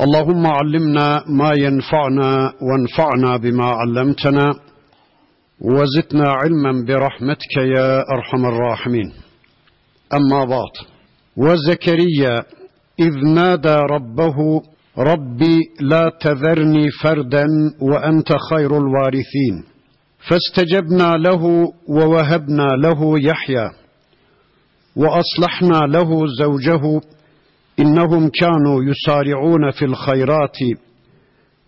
اللهم علمنا ما ينفعنا وانفعنا بما علمتنا وزدنا علما برحمتك يا أرحم الراحمين. أما بعد وزكريا إذ نادى ربه ربي لا تذرني فردا وأنت خير الوارثين. فاستجبنا له ووهبنا له يحيى وأصلحنا له زوجه انهم كانوا يسارعون في الخيرات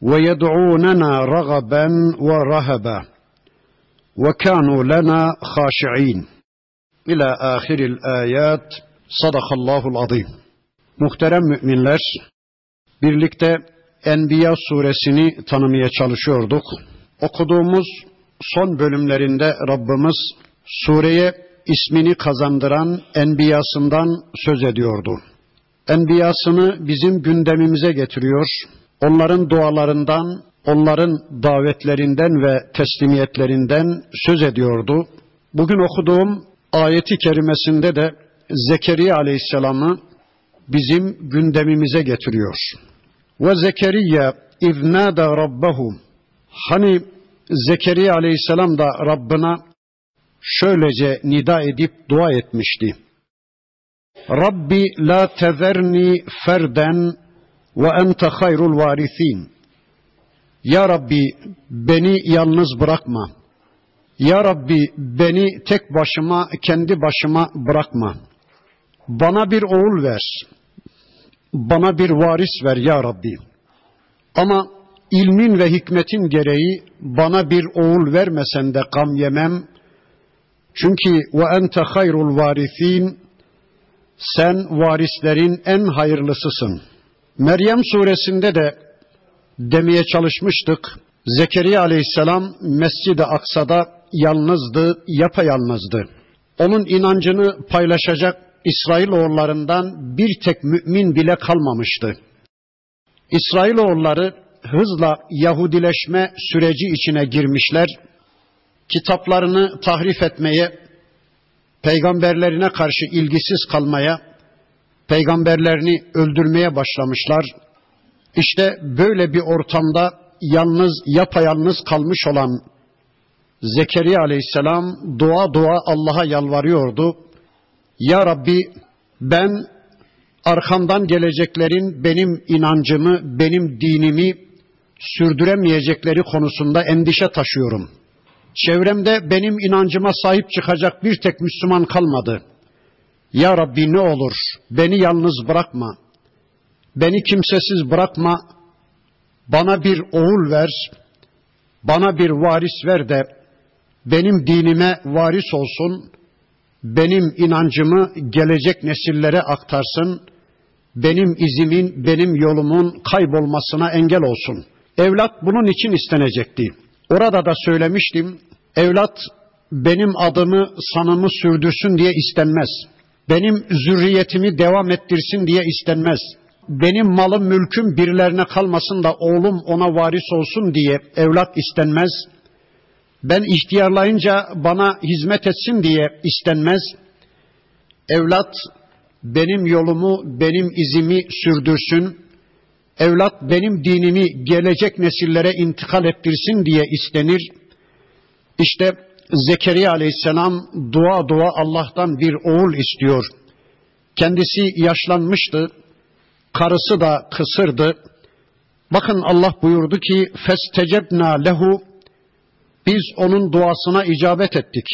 ويدعوننا رغبا ورهبا وكانوا لنا خاشعين الى اخر الايات صدق الله العظيم Muhterem müminler, birlikte Enbiya suresini tanımaya çalışıyorduk. Okuduğumuz son bölümlerinde Rabbimiz sureye ismini kazandıran Enbiyasından söz ediyordu. Enbiyasını bizim gündemimize getiriyor. Onların dualarından, onların davetlerinden ve teslimiyetlerinden söz ediyordu. Bugün okuduğum ayeti kerimesinde de Zekeriya Aleyhisselam'ı bizim gündemimize getiriyor. Ve Zekeriya iznâda rabbahu Hani Zekeriya Aleyhisselam da Rabbına şöylece nida edip dua etmişti. Rabbi la tezerni ferden ve ente hayrul varithin. Ya Rabbi beni yalnız bırakma. Ya Rabbi beni tek başıma, kendi başıma bırakma. Bana bir oğul ver. Bana bir varis ver ya Rabbi. Ama ilmin ve hikmetin gereği bana bir oğul vermesen de gam yemem. Çünkü ve ente hayrul varithin sen varislerin en hayırlısısın. Meryem suresinde de demeye çalışmıştık. Zekeriya aleyhisselam Mescid-i Aksa'da yalnızdı, yapayalnızdı. Onun inancını paylaşacak İsrailoğullarından bir tek mümin bile kalmamıştı. İsrailoğulları hızla Yahudileşme süreci içine girmişler. Kitaplarını tahrif etmeye, peygamberlerine karşı ilgisiz kalmaya, peygamberlerini öldürmeye başlamışlar. İşte böyle bir ortamda yalnız, yapayalnız kalmış olan Zekeriya aleyhisselam dua dua Allah'a yalvarıyordu. Ya Rabbi ben arkamdan geleceklerin benim inancımı, benim dinimi sürdüremeyecekleri konusunda endişe taşıyorum.'' Çevremde benim inancıma sahip çıkacak bir tek Müslüman kalmadı. Ya Rabbi ne olur beni yalnız bırakma. Beni kimsesiz bırakma. Bana bir oğul ver. Bana bir varis ver de benim dinime varis olsun. Benim inancımı gelecek nesillere aktarsın. Benim izimin, benim yolumun kaybolmasına engel olsun. Evlat bunun için istenecekti. Orada da söylemiştim. Evlat benim adımı, sanımı sürdürsün diye istenmez. Benim zürriyetimi devam ettirsin diye istenmez. Benim malım mülküm birilerine kalmasın da oğlum ona varis olsun diye evlat istenmez. Ben ihtiyarlayınca bana hizmet etsin diye istenmez. Evlat benim yolumu, benim izimi sürdürsün. Evlat benim dinimi gelecek nesillere intikal ettirsin diye istenir. İşte Zekeriya aleyhisselam dua dua Allah'tan bir oğul istiyor. Kendisi yaşlanmıştı. Karısı da kısırdı. Bakın Allah buyurdu ki festecebna lehu biz onun duasına icabet ettik.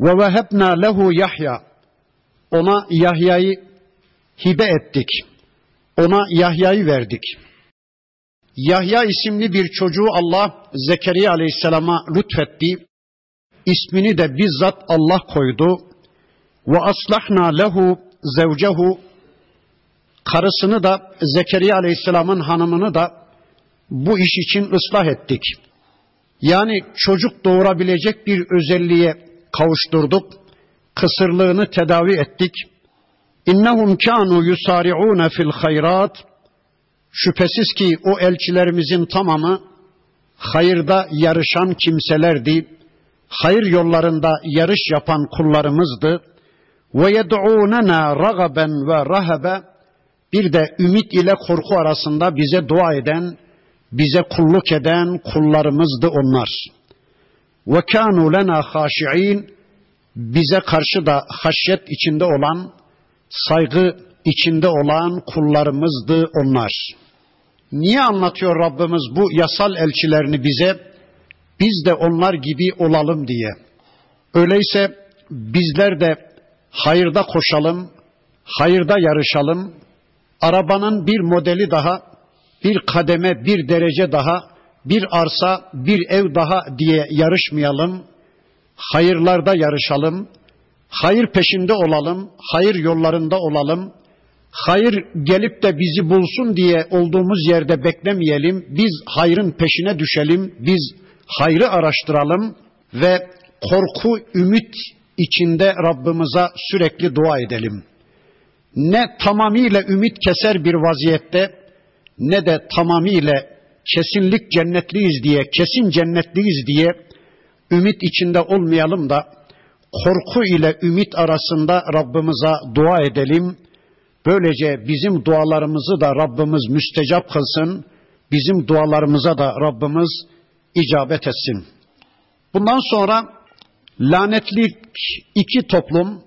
Ve vehebna lehu Yahya ona Yahya'yı hibe ettik. Ona Yahya'yı verdik. Yahya isimli bir çocuğu Allah Zekeriya Aleyhisselam'a lütfetti. İsmini de bizzat Allah koydu. Ve aslahna lehu zevcehu karısını da Zekeriya Aleyhisselam'ın hanımını da bu iş için ıslah ettik. Yani çocuk doğurabilecek bir özelliğe kavuşturduk. Kısırlığını tedavi ettik. İnnehum kanu yusari'un fil hayrat. Şüphesiz ki o elçilerimizin tamamı hayırda yarışan kimselerdi. Hayır yollarında yarış yapan kullarımızdı. Ve yed'ûnena ragaben ve rahabe bir de ümit ile korku arasında bize dua eden, bize kulluk eden kullarımızdı onlar. Ve kânû lena haşi'in bize karşı da haşyet içinde olan, saygı içinde olan kullarımızdı onlar. Niye anlatıyor Rabbimiz bu yasal elçilerini bize? Biz de onlar gibi olalım diye. Öyleyse bizler de hayırda koşalım, hayırda yarışalım. Arabanın bir modeli daha, bir kademe, bir derece daha, bir arsa, bir ev daha diye yarışmayalım. Hayırlarda yarışalım. Hayır peşinde olalım, hayır yollarında olalım. Hayır gelip de bizi bulsun diye olduğumuz yerde beklemeyelim. Biz hayrın peşine düşelim. Biz hayrı araştıralım ve korku, ümit içinde Rabbimize sürekli dua edelim. Ne tamamıyla ümit keser bir vaziyette ne de tamamıyla kesinlik cennetliyiz diye, kesin cennetliyiz diye ümit içinde olmayalım da korku ile ümit arasında Rabbimize dua edelim. Böylece bizim dualarımızı da Rabbimiz müstecap kılsın. Bizim dualarımıza da Rabbimiz icabet etsin. Bundan sonra lanetli iki toplum,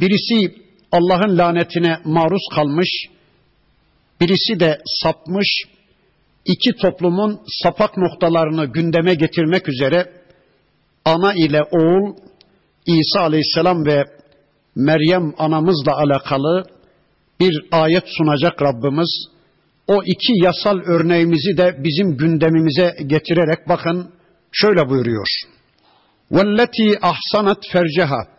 birisi Allah'ın lanetine maruz kalmış, birisi de sapmış, iki toplumun sapak noktalarını gündeme getirmek üzere ana ile oğul İsa aleyhisselam ve Meryem anamızla alakalı bir ayet sunacak Rabbimiz. O iki yasal örneğimizi de bizim gündemimize getirerek bakın şöyle buyuruyor. Velleti ahsanat ferceha.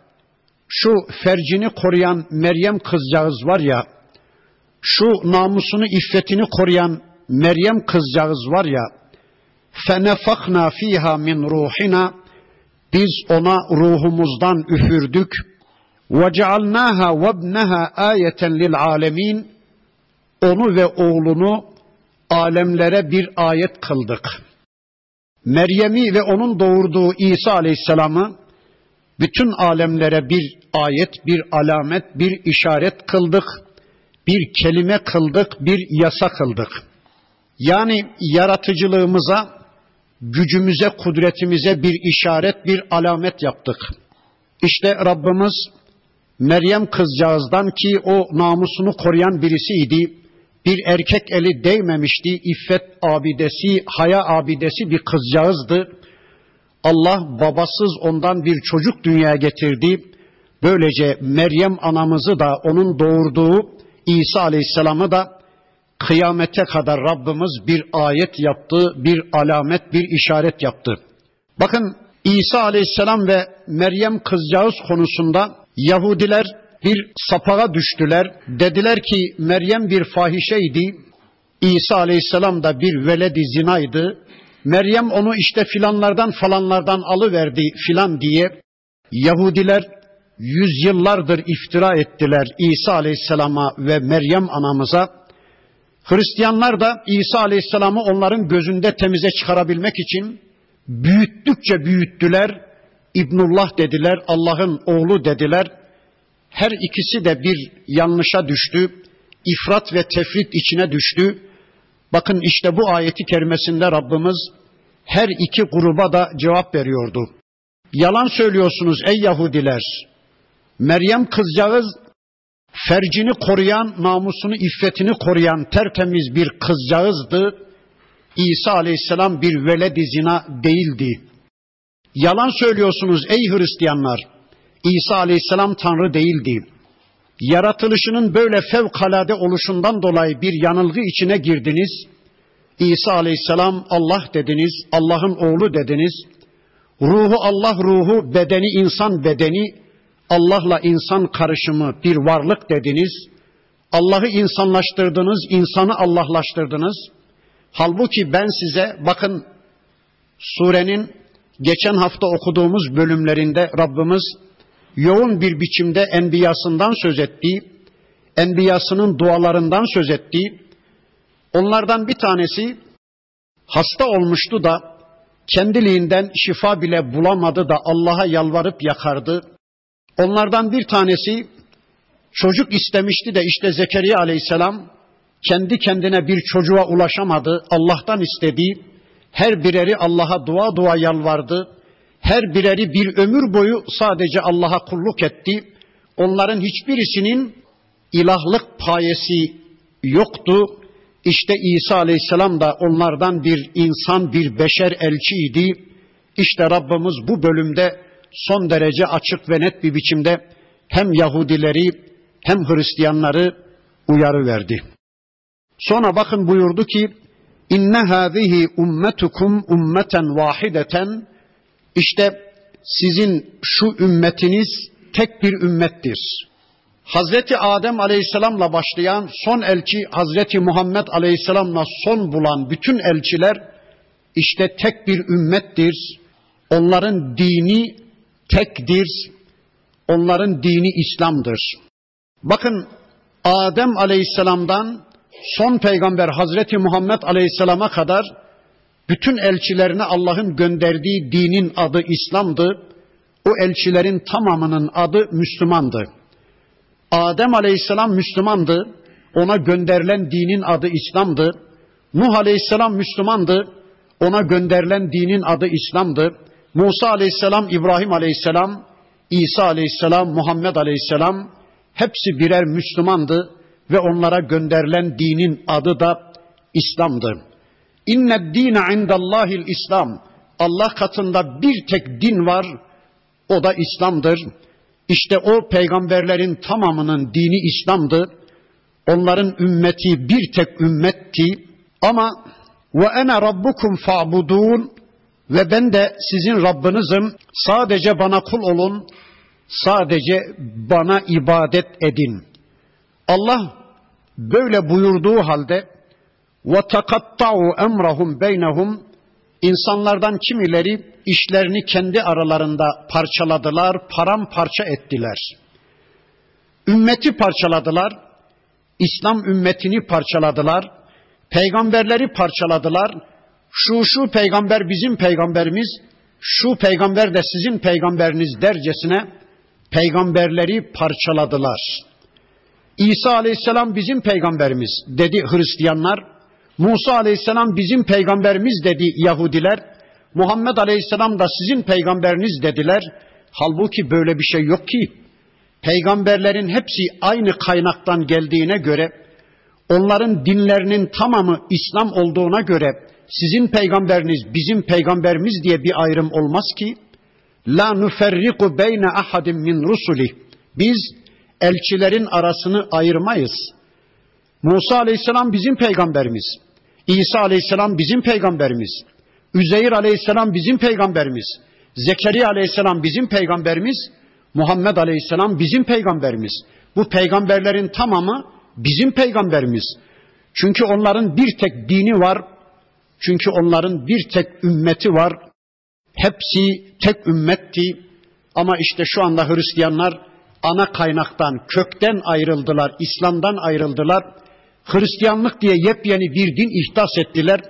Şu fercini koruyan Meryem kızcağız var ya, şu namusunu, iffetini koruyan Meryem kızcağız var ya, fenefakna fiha min ruhina, biz ona ruhumuzdan üfürdük, ibneha ayeten lil alemin, onu ve oğlunu alemlere bir ayet kıldık.'' Meryem'i ve onun doğurduğu İsa Aleyhisselam'ı bütün alemlere bir ayet, bir alamet, bir işaret kıldık, bir kelime kıldık, bir yasa kıldık. Yani yaratıcılığımıza, gücümüze, kudretimize bir işaret, bir alamet yaptık. İşte Rabbimiz Meryem kızcağızdan ki o namusunu koruyan birisiydi bir erkek eli değmemişti. İffet abidesi, haya abidesi bir kızcağızdı. Allah babasız ondan bir çocuk dünyaya getirdi. Böylece Meryem anamızı da onun doğurduğu İsa Aleyhisselam'ı da kıyamete kadar Rabbimiz bir ayet yaptı, bir alamet, bir işaret yaptı. Bakın İsa Aleyhisselam ve Meryem kızcağız konusunda Yahudiler bir sapağa düştüler. Dediler ki Meryem bir fahişeydi. İsa aleyhisselam da bir veledi zinaydı. Meryem onu işte filanlardan falanlardan alıverdi filan diye Yahudiler yüzyıllardır iftira ettiler İsa aleyhisselama ve Meryem anamıza. Hristiyanlar da İsa aleyhisselamı onların gözünde temize çıkarabilmek için büyüttükçe büyüttüler. İbnullah dediler, Allah'ın oğlu dediler. Her ikisi de bir yanlışa düştü. ifrat ve tefrit içine düştü. Bakın işte bu ayeti kerimesinde Rabbimiz her iki gruba da cevap veriyordu. Yalan söylüyorsunuz ey Yahudiler. Meryem kızcağız fercini koruyan, namusunu, iffetini koruyan tertemiz bir kızcağızdı. İsa aleyhisselam bir veledi zina değildi. Yalan söylüyorsunuz ey Hristiyanlar. İsa aleyhisselam Tanrı değildi. Yaratılışının böyle fevkalade oluşundan dolayı bir yanılgı içine girdiniz. İsa aleyhisselam Allah dediniz, Allah'ın oğlu dediniz. Ruhu Allah ruhu, bedeni insan bedeni, Allah'la insan karışımı bir varlık dediniz. Allah'ı insanlaştırdınız, insanı Allahlaştırdınız. Halbuki ben size bakın Surenin geçen hafta okuduğumuz bölümlerinde Rabbimiz yoğun bir biçimde enbiyasından söz ettiği, enbiyasının dualarından söz ettiği, onlardan bir tanesi hasta olmuştu da kendiliğinden şifa bile bulamadı da Allah'a yalvarıp yakardı. Onlardan bir tanesi çocuk istemişti de işte Zekeriya aleyhisselam kendi kendine bir çocuğa ulaşamadı. Allah'tan istediği her bireri Allah'a dua dua yalvardı. Her bireri bir ömür boyu sadece Allah'a kulluk etti. Onların hiçbirisinin ilahlık payesi yoktu. İşte İsa Aleyhisselam da onlardan bir insan, bir beşer elçiydi. İşte Rabbimiz bu bölümde son derece açık ve net bir biçimde hem Yahudileri hem Hristiyanları uyarı verdi. Sonra bakın buyurdu ki inne hâzihi ummetukum ummeten vahideten işte sizin şu ümmetiniz tek bir ümmettir. Hazreti Adem Aleyhisselam'la başlayan son elçi Hazreti Muhammed Aleyhisselam'la son bulan bütün elçiler işte tek bir ümmettir. Onların dini tekdir. Onların dini İslam'dır. Bakın Adem Aleyhisselam'dan son peygamber Hazreti Muhammed Aleyhisselam'a kadar bütün elçilerine Allah'ın gönderdiği dinin adı İslam'dı. O elçilerin tamamının adı Müslümandı. Adem Aleyhisselam Müslümandı. Ona gönderilen dinin adı İslam'dı. Nuh Aleyhisselam Müslümandı. Ona gönderilen dinin adı İslam'dı. Musa Aleyhisselam, İbrahim Aleyhisselam, İsa Aleyhisselam, Muhammed Aleyhisselam hepsi birer Müslümandı ve onlara gönderilen dinin adı da İslam'dı. İnne dine indallahil İslam. Allah katında bir tek din var. O da İslam'dır. İşte o peygamberlerin tamamının dini İslam'dı. Onların ümmeti bir tek ümmetti. Ama ve ene rabbukum fa'budun ve ben de sizin Rabbinizim. Sadece bana kul olun. Sadece bana ibadet edin. Allah böyle buyurduğu halde takatta'u emrahum beynehum insanlardan kimileri işlerini kendi aralarında parçaladılar, paramparça ettiler. Ümmeti parçaladılar, İslam ümmetini parçaladılar, peygamberleri parçaladılar. Şu şu peygamber bizim peygamberimiz, şu peygamber de sizin peygamberiniz dercesine peygamberleri parçaladılar. İsa aleyhisselam bizim peygamberimiz dedi Hristiyanlar. Musa aleyhisselam bizim peygamberimiz dedi Yahudiler. Muhammed aleyhisselam da sizin peygamberiniz dediler. Halbuki böyle bir şey yok ki. Peygamberlerin hepsi aynı kaynaktan geldiğine göre, onların dinlerinin tamamı İslam olduğuna göre sizin peygamberiniz bizim peygamberimiz diye bir ayrım olmaz ki. La nuferriku beyne ahadim min rusuli. Biz elçilerin arasını ayırmayız. Musa aleyhisselam bizim peygamberimiz. İsa aleyhisselam bizim peygamberimiz. Üzeyir aleyhisselam bizim peygamberimiz. Zekeriya aleyhisselam bizim peygamberimiz. Muhammed aleyhisselam bizim peygamberimiz. Bu peygamberlerin tamamı bizim peygamberimiz. Çünkü onların bir tek dini var. Çünkü onların bir tek ümmeti var. Hepsi tek ümmetti. Ama işte şu anda Hristiyanlar ana kaynaktan, kökten ayrıldılar, İslam'dan ayrıldılar. Hristiyanlık diye yepyeni bir din ihdas ettiler.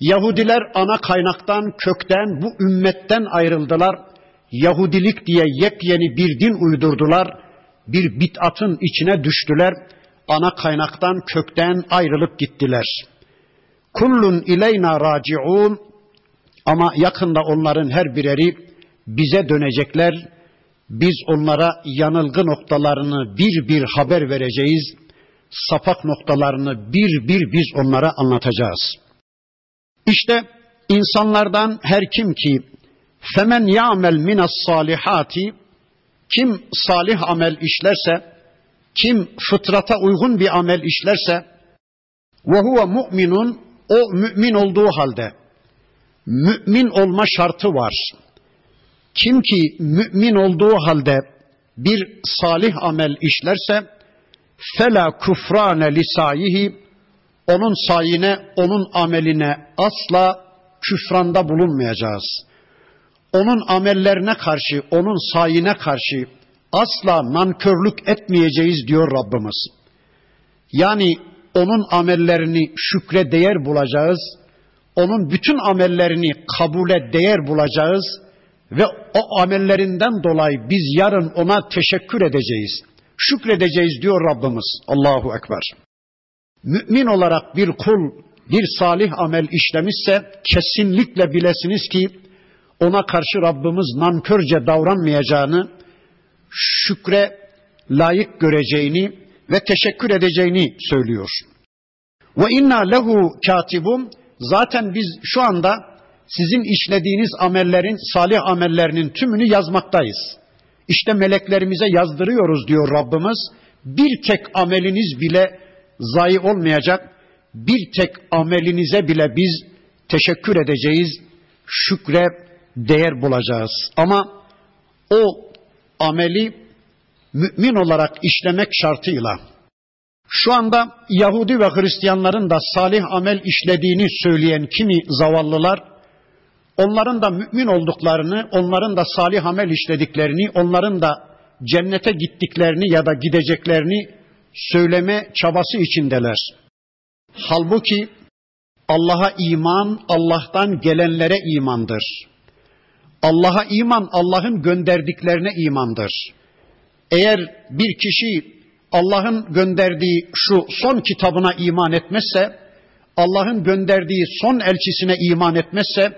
Yahudiler ana kaynaktan, kökten, bu ümmetten ayrıldılar. Yahudilik diye yepyeni bir din uydurdular. Bir bit'atın içine düştüler. Ana kaynaktan, kökten ayrılıp gittiler. Kullun ileyna raciun ama yakında onların her bireri bize dönecekler biz onlara yanılgı noktalarını bir bir haber vereceğiz. Sapak noktalarını bir bir biz onlara anlatacağız. İşte insanlardan her kim ki femen ya'mel minas salihati kim salih amel işlerse kim fıtrata uygun bir amel işlerse ve huve mu'minun o mümin olduğu halde mümin olma şartı var. Kim ki mümin olduğu halde bir salih amel işlerse fela kufrane lisayihi onun sayine, onun ameline asla küfranda bulunmayacağız. Onun amellerine karşı, onun sayine karşı asla nankörlük etmeyeceğiz diyor Rabbimiz. Yani onun amellerini şükre değer bulacağız. Onun bütün amellerini kabule değer bulacağız ve o amellerinden dolayı biz yarın ona teşekkür edeceğiz. Şükredeceğiz diyor Rabbimiz. Allahu Ekber. Mümin olarak bir kul bir salih amel işlemişse kesinlikle bilesiniz ki ona karşı Rabbimiz nankörce davranmayacağını, şükre layık göreceğini ve teşekkür edeceğini söylüyor. Ve inna lehu katibun zaten biz şu anda sizin işlediğiniz amellerin, salih amellerinin tümünü yazmaktayız. İşte meleklerimize yazdırıyoruz diyor Rabbimiz. Bir tek ameliniz bile zayi olmayacak. Bir tek amelinize bile biz teşekkür edeceğiz. Şükre değer bulacağız. Ama o ameli mümin olarak işlemek şartıyla şu anda Yahudi ve Hristiyanların da salih amel işlediğini söyleyen kimi zavallılar onların da mümin olduklarını, onların da salih amel işlediklerini, onların da cennete gittiklerini ya da gideceklerini söyleme çabası içindeler. Halbuki Allah'a iman Allah'tan gelenlere imandır. Allah'a iman Allah'ın gönderdiklerine imandır. Eğer bir kişi Allah'ın gönderdiği şu son kitabına iman etmezse, Allah'ın gönderdiği son elçisine iman etmezse,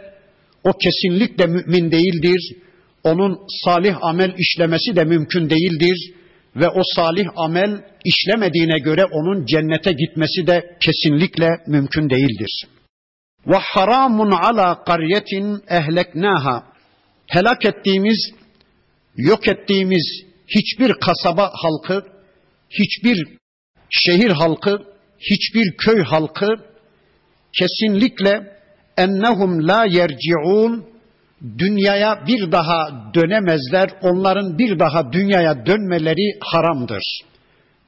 o kesinlikle mümin değildir. Onun salih amel işlemesi de mümkün değildir ve o salih amel işlemediğine göre onun cennete gitmesi de kesinlikle mümkün değildir. Ve haramun ala qaryetin ehleknaha helak ettiğimiz, yok ettiğimiz hiçbir kasaba halkı, hiçbir şehir halkı, hiçbir köy halkı kesinlikle ennehum la yerciun dünyaya bir daha dönemezler. Onların bir daha dünyaya dönmeleri haramdır.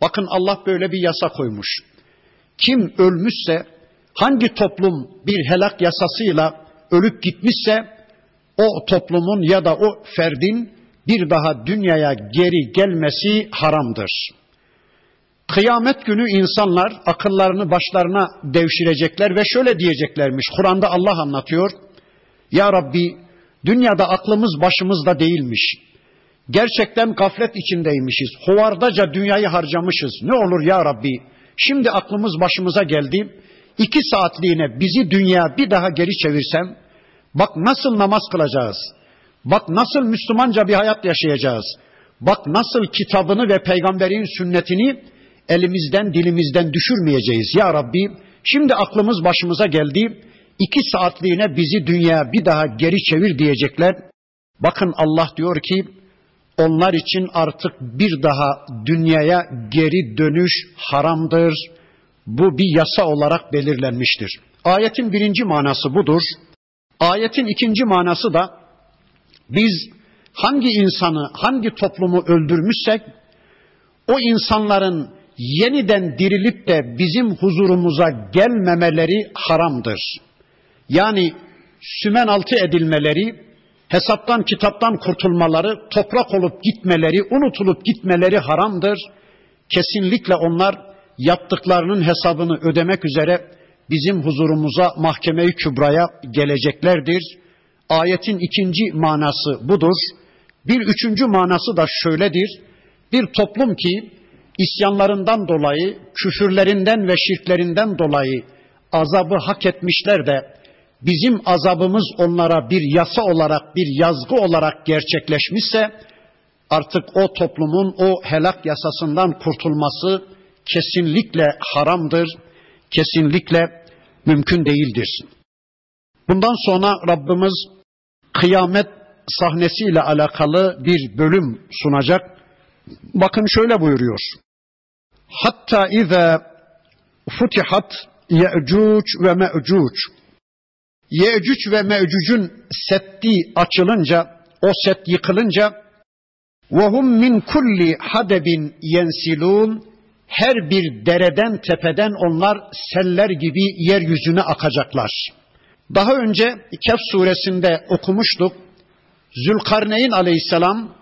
Bakın Allah böyle bir yasa koymuş. Kim ölmüşse hangi toplum bir helak yasasıyla ölüp gitmişse o toplumun ya da o ferdin bir daha dünyaya geri gelmesi haramdır. Kıyamet günü insanlar akıllarını başlarına devşirecekler ve şöyle diyeceklermiş. Kur'an'da Allah anlatıyor. Ya Rabbi dünyada aklımız başımızda değilmiş. Gerçekten gaflet içindeymişiz. Hovardaca dünyayı harcamışız. Ne olur ya Rabbi. Şimdi aklımız başımıza geldi. İki saatliğine bizi dünya bir daha geri çevirsem, bak nasıl namaz kılacağız. Bak nasıl Müslümanca bir hayat yaşayacağız. Bak nasıl kitabını ve peygamberin sünnetini elimizden dilimizden düşürmeyeceğiz ya Rabbi. Şimdi aklımız başımıza geldi. İki saatliğine bizi dünya bir daha geri çevir diyecekler. Bakın Allah diyor ki onlar için artık bir daha dünyaya geri dönüş haramdır. Bu bir yasa olarak belirlenmiştir. Ayetin birinci manası budur. Ayetin ikinci manası da biz hangi insanı, hangi toplumu öldürmüşsek o insanların yeniden dirilip de bizim huzurumuza gelmemeleri haramdır. Yani sümen altı edilmeleri, hesaptan kitaptan kurtulmaları, toprak olup gitmeleri, unutulup gitmeleri haramdır. Kesinlikle onlar yaptıklarının hesabını ödemek üzere bizim huzurumuza mahkemeyi kübraya geleceklerdir. Ayetin ikinci manası budur. Bir üçüncü manası da şöyledir. Bir toplum ki isyanlarından dolayı, küfürlerinden ve şirklerinden dolayı azabı hak etmişler de bizim azabımız onlara bir yasa olarak, bir yazgı olarak gerçekleşmişse artık o toplumun o helak yasasından kurtulması kesinlikle haramdır, kesinlikle mümkün değildir. Bundan sonra Rabbimiz kıyamet sahnesiyle alakalı bir bölüm sunacak. Bakın şöyle buyuruyor. Hatta ize futihat Ye'cuc ve Me'cuc. Ye'cuc ve Me'cuc'un setti açılınca, o set yıkılınca ve hum min kulli hadebin yensilun her bir dereden tepeden onlar seller gibi yeryüzüne akacaklar. Daha önce Kehf suresinde okumuştuk. Zülkarneyn aleyhisselam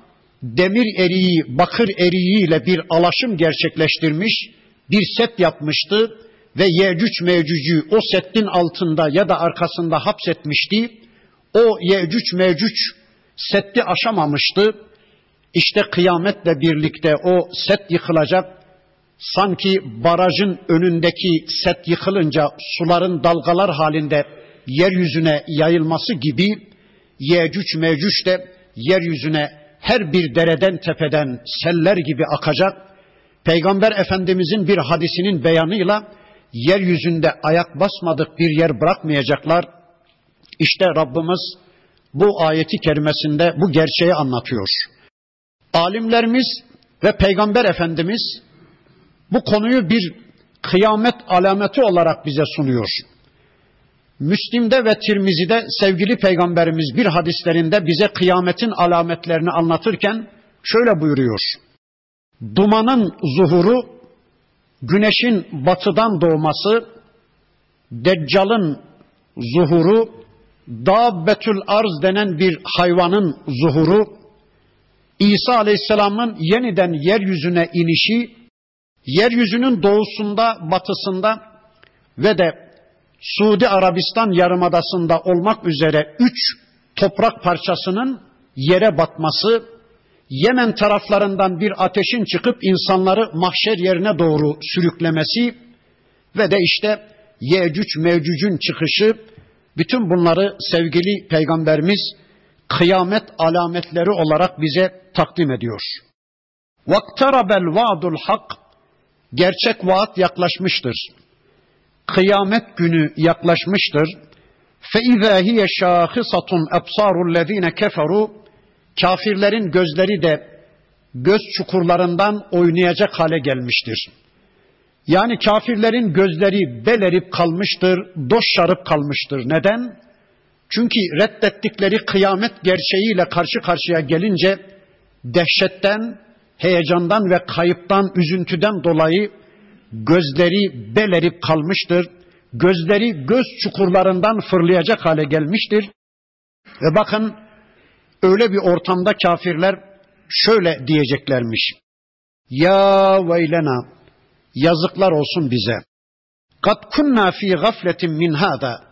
demir eriği, bakır eriğiyle bir alaşım gerçekleştirmiş, bir set yapmıştı ve Yecüc Mecüc'ü o setin altında ya da arkasında hapsetmişti. O Yecüc Mecüc setti aşamamıştı. İşte kıyametle birlikte o set yıkılacak. Sanki barajın önündeki set yıkılınca suların dalgalar halinde yeryüzüne yayılması gibi Yecüc Mecüc de yeryüzüne her bir dereden tepeden seller gibi akacak. Peygamber Efendimizin bir hadisinin beyanıyla yeryüzünde ayak basmadık bir yer bırakmayacaklar. İşte Rabbimiz bu ayeti kerimesinde bu gerçeği anlatıyor. Alimlerimiz ve Peygamber Efendimiz bu konuyu bir kıyamet alameti olarak bize sunuyor. Müslim'de ve Tirmizi'de sevgili peygamberimiz bir hadislerinde bize kıyametin alametlerini anlatırken şöyle buyuruyor. Dumanın zuhuru, güneşin batıdan doğması, Deccal'ın zuhuru, Dabbetül Arz denen bir hayvanın zuhuru, İsa Aleyhisselam'ın yeniden yeryüzüne inişi, yeryüzünün doğusunda, batısında ve de Suudi Arabistan yarımadasında olmak üzere üç toprak parçasının yere batması, Yemen taraflarından bir ateşin çıkıp insanları mahşer yerine doğru sürüklemesi ve de işte Yecüc Mevcüc'ün çıkışı, bütün bunları sevgili Peygamberimiz kıyamet alametleri olarak bize takdim ediyor. Vaktarabel vaadul hak, gerçek vaat yaklaşmıştır kıyamet günü yaklaşmıştır. فَاِذَا هِيَ شَاخِصَةٌ اَبْصَارُ الَّذ۪ينَ كَفَرُوا Kafirlerin gözleri de göz çukurlarından oynayacak hale gelmiştir. Yani kafirlerin gözleri belerip kalmıştır, doşşarıp kalmıştır. Neden? Çünkü reddettikleri kıyamet gerçeğiyle karşı karşıya gelince dehşetten, heyecandan ve kayıptan, üzüntüden dolayı gözleri belerip kalmıştır. Gözleri göz çukurlarından fırlayacak hale gelmiştir. Ve bakın öyle bir ortamda kafirler şöyle diyeceklermiş. Ya veylena yazıklar olsun bize. Kat kunna fi gafletin min hada.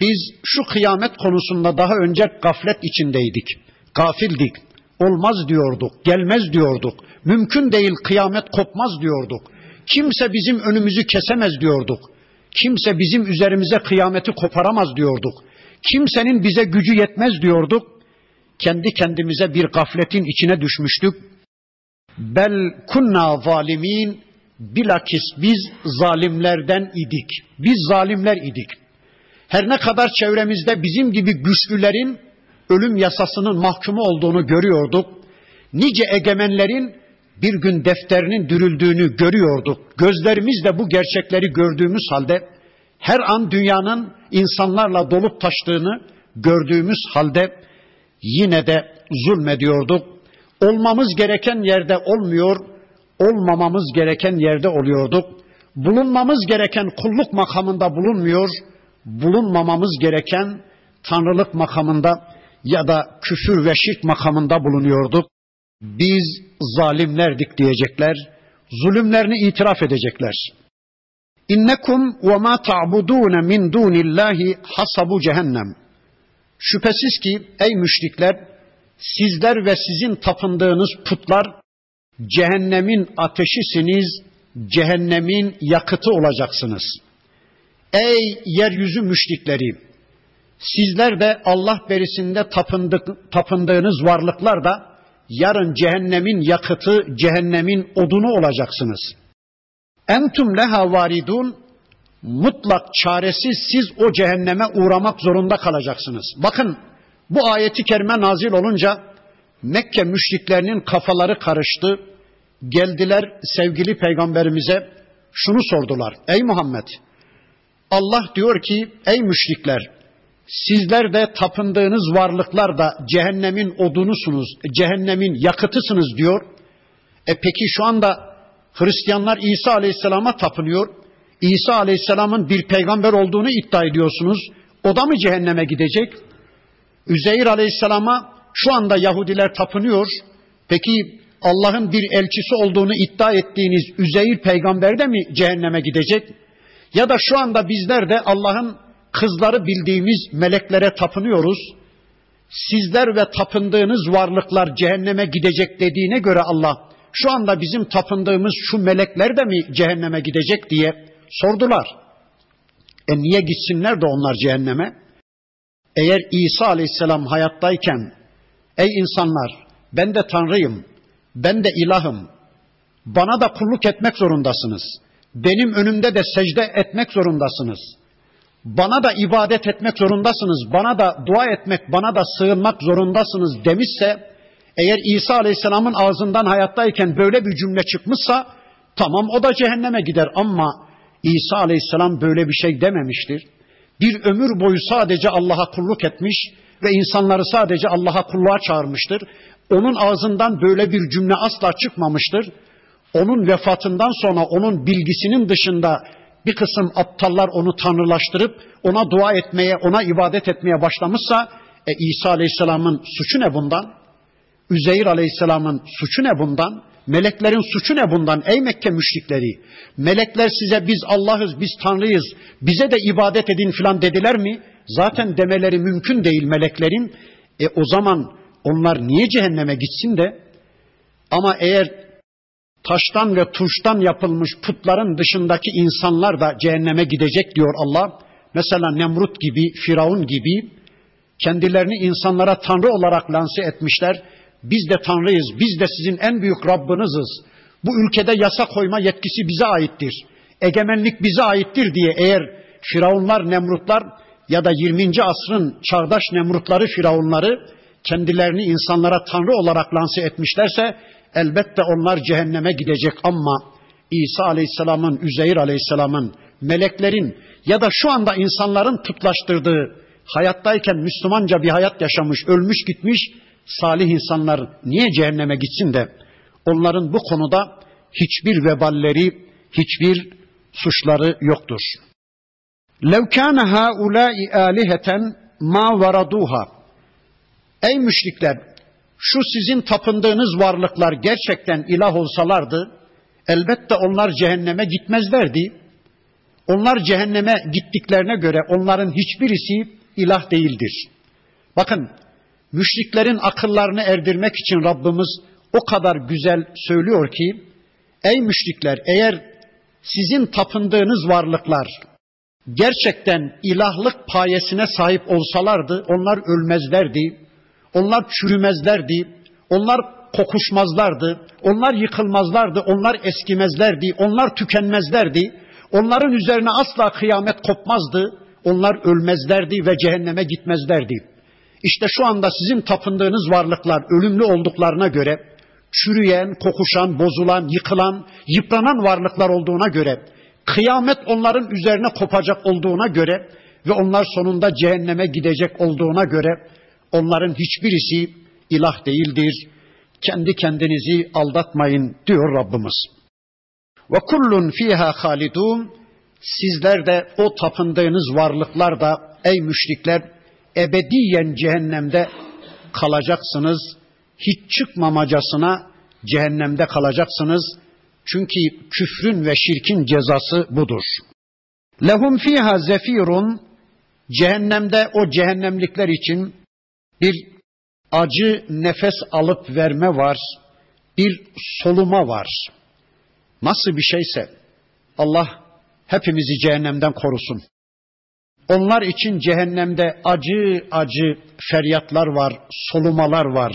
Biz şu kıyamet konusunda daha önce gaflet içindeydik. Gafildik. Olmaz diyorduk, gelmez diyorduk. Mümkün değil kıyamet kopmaz diyorduk. Kimse bizim önümüzü kesemez diyorduk. Kimse bizim üzerimize kıyameti koparamaz diyorduk. Kimsenin bize gücü yetmez diyorduk. Kendi kendimize bir gafletin içine düşmüştük. Bel kunna zalimin bilakis biz zalimlerden idik. Biz zalimler idik. Her ne kadar çevremizde bizim gibi güçlülerin ölüm yasasının mahkumu olduğunu görüyorduk. Nice egemenlerin bir gün defterinin dürüldüğünü görüyorduk. Gözlerimizle bu gerçekleri gördüğümüz halde her an dünyanın insanlarla dolup taştığını gördüğümüz halde yine de zulmediyorduk. Olmamız gereken yerde olmuyor, olmamamız gereken yerde oluyorduk. Bulunmamız gereken kulluk makamında bulunmuyor, bulunmamamız gereken tanrılık makamında ya da küfür ve şirk makamında bulunuyorduk biz zalimlerdik diyecekler, zulümlerini itiraf edecekler. İnnekum ve ma ta'budun min dunillahi hasabu cehennem. Şüphesiz ki ey müşrikler sizler ve sizin tapındığınız putlar cehennemin ateşisiniz, cehennemin yakıtı olacaksınız. Ey yeryüzü müşrikleri sizler de Allah berisinde tapındık, tapındığınız varlıklar da yarın cehennemin yakıtı, cehennemin odunu olacaksınız. Entum leha varidun mutlak çaresiz siz o cehenneme uğramak zorunda kalacaksınız. Bakın bu ayeti kerime nazil olunca Mekke müşriklerinin kafaları karıştı. Geldiler sevgili peygamberimize şunu sordular. Ey Muhammed Allah diyor ki ey müşrikler Sizler de tapındığınız varlıklar da cehennemin odunusunuz, cehennemin yakıtısınız diyor. E peki şu anda Hristiyanlar İsa Aleyhisselam'a tapınıyor. İsa Aleyhisselam'ın bir peygamber olduğunu iddia ediyorsunuz. O da mı cehenneme gidecek? Üzeyir Aleyhisselam'a şu anda Yahudiler tapınıyor. Peki Allah'ın bir elçisi olduğunu iddia ettiğiniz Üzeyir peygamber de mi cehenneme gidecek? Ya da şu anda bizler de Allah'ın kızları bildiğimiz meleklere tapınıyoruz. Sizler ve tapındığınız varlıklar cehenneme gidecek dediğine göre Allah şu anda bizim tapındığımız şu melekler de mi cehenneme gidecek diye sordular. E niye gitsinler de onlar cehenneme? Eğer İsa aleyhisselam hayattayken ey insanlar ben de Tanrıyım, ben de ilahım, bana da kulluk etmek zorundasınız. Benim önümde de secde etmek zorundasınız. Bana da ibadet etmek zorundasınız. Bana da dua etmek, bana da sığınmak zorundasınız demişse eğer İsa Aleyhisselam'ın ağzından hayattayken böyle bir cümle çıkmışsa tamam o da cehenneme gider ama İsa Aleyhisselam böyle bir şey dememiştir. Bir ömür boyu sadece Allah'a kulluk etmiş ve insanları sadece Allah'a kulluğa çağırmıştır. Onun ağzından böyle bir cümle asla çıkmamıştır. Onun vefatından sonra onun bilgisinin dışında bir kısım aptallar onu tanrılaştırıp ona dua etmeye, ona ibadet etmeye başlamışsa e, İsa Aleyhisselam'ın suçu ne bundan? Üzeyir Aleyhisselam'ın suçu ne bundan? Meleklerin suçu ne bundan ey Mekke müşrikleri? Melekler size biz Allah'ız, biz Tanrıyız, bize de ibadet edin filan dediler mi? Zaten demeleri mümkün değil meleklerin. E o zaman onlar niye cehenneme gitsin de? Ama eğer taştan ve tuştan yapılmış putların dışındaki insanlar da cehenneme gidecek diyor Allah. Mesela Nemrut gibi, Firavun gibi kendilerini insanlara tanrı olarak lanse etmişler biz de Tanrıyız, biz de sizin en büyük Rabbiniz'iz. Bu ülkede yasa koyma yetkisi bize aittir. Egemenlik bize aittir diye eğer Firavunlar, Nemrutlar ya da 20. asrın çağdaş Nemrutları, Firavunları kendilerini insanlara Tanrı olarak lanse etmişlerse elbette onlar cehenneme gidecek ama İsa Aleyhisselam'ın, Üzeyir Aleyhisselam'ın, meleklerin ya da şu anda insanların tutlaştırdığı hayattayken Müslümanca bir hayat yaşamış, ölmüş gitmiş salih insanlar niye cehenneme gitsin de onların bu konuda hiçbir veballeri, hiçbir suçları yoktur. لَوْ كَانَ هَؤُلَاءِ آلِهَةً مَا وَرَدُوهَا Ey müşrikler! şu sizin tapındığınız varlıklar gerçekten ilah olsalardı, elbette onlar cehenneme gitmezlerdi. Onlar cehenneme gittiklerine göre onların hiçbirisi ilah değildir. Bakın müşriklerin akıllarını erdirmek için Rabbimiz o kadar güzel söylüyor ki, ey müşrikler eğer sizin tapındığınız varlıklar gerçekten ilahlık payesine sahip olsalardı onlar ölmezlerdi, onlar çürümezlerdi, onlar kokuşmazlardı, onlar yıkılmazlardı, onlar eskimezlerdi, onlar tükenmezlerdi, onların üzerine asla kıyamet kopmazdı, onlar ölmezlerdi ve cehenneme gitmezlerdi.'' İşte şu anda sizin tapındığınız varlıklar ölümlü olduklarına göre çürüyen, kokuşan, bozulan, yıkılan, yıpranan varlıklar olduğuna göre kıyamet onların üzerine kopacak olduğuna göre ve onlar sonunda cehenneme gidecek olduğuna göre onların hiçbirisi ilah değildir. Kendi kendinizi aldatmayın diyor Rabbimiz. Ve kullun fiha halidun sizler de o tapındığınız varlıklar da ey müşrikler ebediyen cehennemde kalacaksınız. Hiç çıkmamacasına cehennemde kalacaksınız. Çünkü küfrün ve şirkin cezası budur. Lehum fiha zefirun cehennemde o cehennemlikler için bir acı nefes alıp verme var. Bir soluma var. Nasıl bir şeyse Allah hepimizi cehennemden korusun. Onlar için cehennemde acı acı feryatlar var, solumalar var.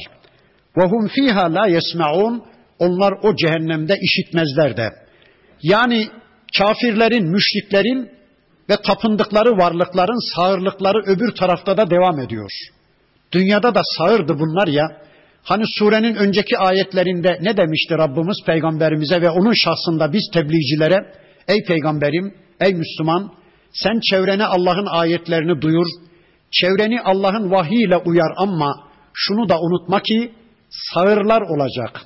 Ve hum fiha la yesmaun. Onlar o cehennemde işitmezler de. Yani kafirlerin, müşriklerin ve tapındıkları varlıkların sağırlıkları öbür tarafta da devam ediyor. Dünyada da sağırdı bunlar ya. Hani surenin önceki ayetlerinde ne demişti Rabbimiz peygamberimize ve onun şahsında biz tebliğcilere ey peygamberim, ey Müslüman sen çevrene Allah'ın ayetlerini duyur, çevreni Allah'ın vahiyle uyar ama şunu da unutma ki sağırlar olacak.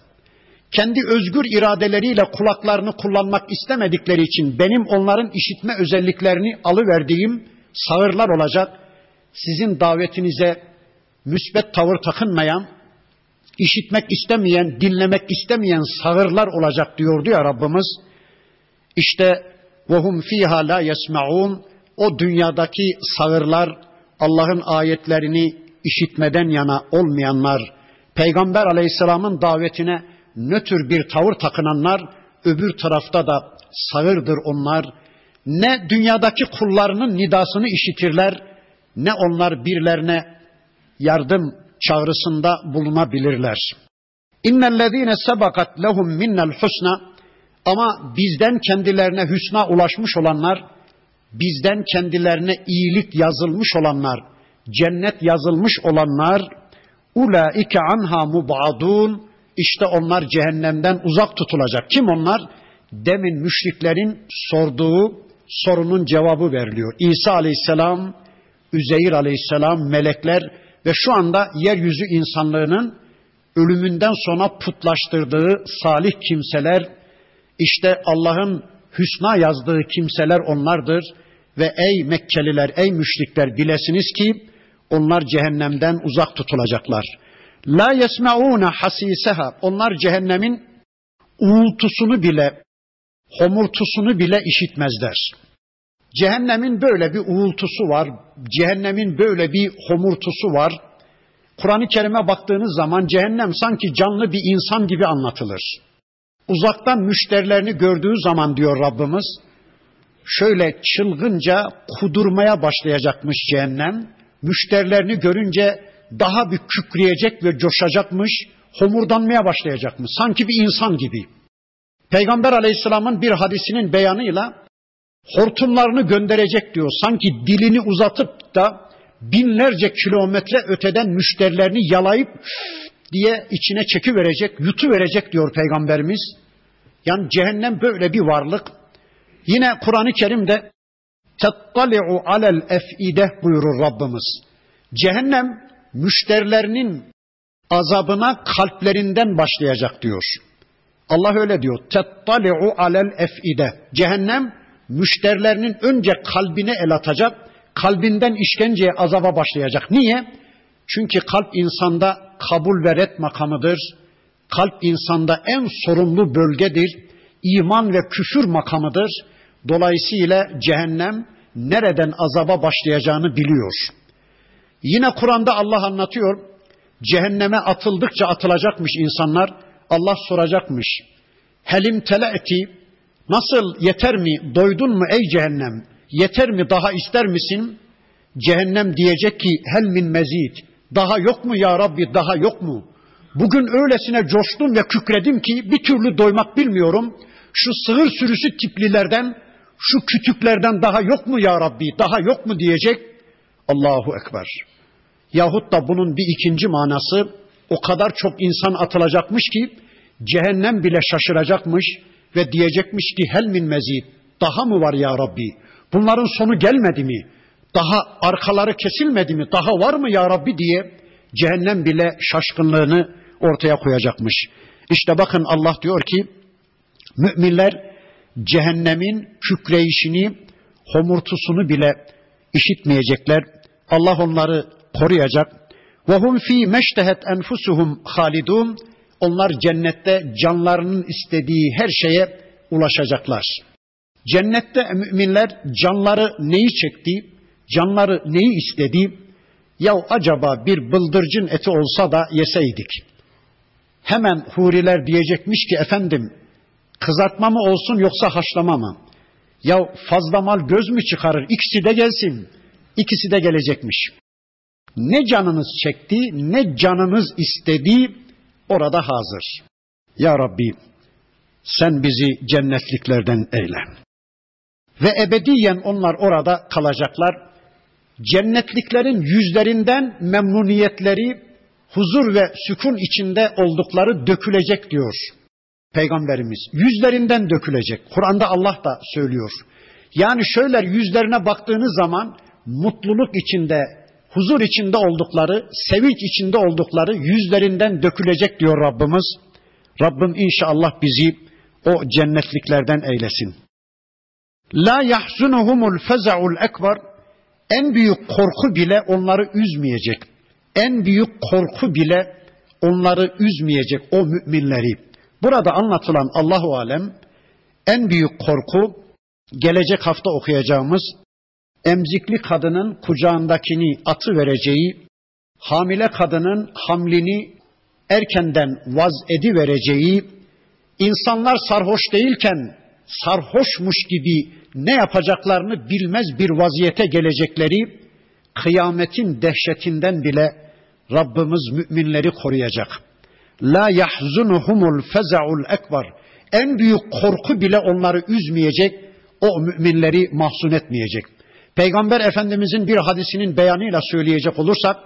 Kendi özgür iradeleriyle kulaklarını kullanmak istemedikleri için benim onların işitme özelliklerini alıverdiğim sağırlar olacak. sizin davetinize müsbet tavır takınmayan, işitmek istemeyen, dinlemek istemeyen sağırlar olacak diyordu ya Rabbimiz. İşte وَهُمْ ف۪يهَا لَا يَسْمَعُونَ O dünyadaki sağırlar, Allah'ın ayetlerini işitmeden yana olmayanlar, Peygamber aleyhisselamın davetine nötr bir tavır takınanlar, öbür tarafta da sağırdır onlar. Ne dünyadaki kullarının nidasını işitirler, ne onlar birlerine yardım çağrısında bulunabilirler. İnnellezîne sebakat lehum minnel husna ama bizden kendilerine hüsna ulaşmış olanlar, bizden kendilerine iyilik yazılmış olanlar, cennet yazılmış olanlar, ulaike anha mubadun, işte onlar cehennemden uzak tutulacak. Kim onlar? Demin müşriklerin sorduğu sorunun cevabı veriliyor. İsa aleyhisselam, Üzeyir aleyhisselam, melekler ve şu anda yeryüzü insanlığının ölümünden sonra putlaştırdığı salih kimseler, işte Allah'ın hüsna yazdığı kimseler onlardır. Ve ey Mekkeliler, ey müşrikler bilesiniz ki onlar cehennemden uzak tutulacaklar. La yesmauna hasiseha. Onlar cehennemin uğultusunu bile, homurtusunu bile işitmezler. Cehennemin böyle bir uğultusu var. Cehennemin böyle bir homurtusu var. Kur'an-ı Kerim'e baktığınız zaman cehennem sanki canlı bir insan gibi anlatılır. Uzaktan müşterilerini gördüğü zaman diyor Rabbimiz, şöyle çılgınca kudurmaya başlayacakmış cehennem. Müşterilerini görünce daha bir kükreyecek ve coşacakmış, homurdanmaya başlayacakmış. Sanki bir insan gibi. Peygamber aleyhisselamın bir hadisinin beyanıyla hortumlarını gönderecek diyor. Sanki dilini uzatıp da binlerce kilometre öteden müşterilerini yalayıp diye içine çeki verecek, yutu verecek diyor peygamberimiz. Yani cehennem böyle bir varlık. Yine Kur'an-ı Kerim'de tettali'u alel ef'ide buyurur Rabbimiz. Cehennem müşterilerinin azabına kalplerinden başlayacak diyor. Allah öyle diyor. Tettali'u alel ef'ide. Cehennem müşterilerinin önce kalbine el atacak, kalbinden işkenceye azaba başlayacak. Niye? Çünkü kalp insanda kabul ve ret makamıdır. Kalp insanda en sorumlu bölgedir. İman ve küfür makamıdır. Dolayısıyla cehennem nereden azaba başlayacağını biliyor. Yine Kur'an'da Allah anlatıyor. Cehenneme atıldıkça atılacakmış insanlar. Allah soracakmış. Helim tele'ti nasıl yeter mi doydun mu ey cehennem yeter mi daha ister misin? Cehennem diyecek ki hel min mezid daha yok mu ya Rabbi daha yok mu? Bugün öylesine coştum ve kükredim ki bir türlü doymak bilmiyorum. Şu sığır sürüsü tiplilerden, şu kütüklerden daha yok mu ya Rabbi, daha yok mu diyecek. Allahu Ekber. Yahut da bunun bir ikinci manası o kadar çok insan atılacakmış ki cehennem bile şaşıracakmış ve diyecekmiş ki hel min mezid. Daha mı var ya Rabbi? Bunların sonu gelmedi mi? Daha arkaları kesilmedi mi? Daha var mı ya Rabbi diye cehennem bile şaşkınlığını ortaya koyacakmış. İşte bakın Allah diyor ki müminler cehennemin kükreyişini, homurtusunu bile işitmeyecekler. Allah onları koruyacak. Ve hum fi meştehet enfusuhum halidun. Onlar cennette canlarının istediği her şeye ulaşacaklar. Cennette müminler canları neyi çekti, canları neyi istedi? Ya acaba bir bıldırcın eti olsa da yeseydik. Hemen huriler diyecekmiş ki efendim kızartma mı olsun yoksa haşlama mı? Ya fazla mal göz mü çıkarır? İkisi de gelsin. İkisi de gelecekmiş. Ne canınız çekti, ne canınız istedi orada hazır. Ya Rabbi sen bizi cennetliklerden eyle. Ve ebediyen onlar orada kalacaklar. Cennetliklerin yüzlerinden memnuniyetleri, huzur ve sükun içinde oldukları dökülecek diyor Peygamberimiz. Yüzlerinden dökülecek. Kur'an'da Allah da söylüyor. Yani şöyle yüzlerine baktığınız zaman mutluluk içinde, huzur içinde oldukları, sevinç içinde oldukları yüzlerinden dökülecek diyor Rabbimiz. Rabbim inşallah bizi o cennetliklerden eylesin. La yahzunuhumul feza'ul ekber En büyük korku bile onları üzmeyecek. En büyük korku bile onları üzmeyecek o müminleri. Burada anlatılan Allahu alem en büyük korku gelecek hafta okuyacağımız emzikli kadının kucağındakini atı vereceği, hamile kadının hamlini erkenden vaz edi vereceği, insanlar sarhoş değilken sarhoşmuş gibi ne yapacaklarını bilmez bir vaziyete gelecekleri, kıyametin dehşetinden bile Rabbimiz müminleri koruyacak. La yahzunuhumul feza'ul ekber. En büyük korku bile onları üzmeyecek, o müminleri mahzun etmeyecek. Peygamber Efendimizin bir hadisinin beyanıyla söyleyecek olursak,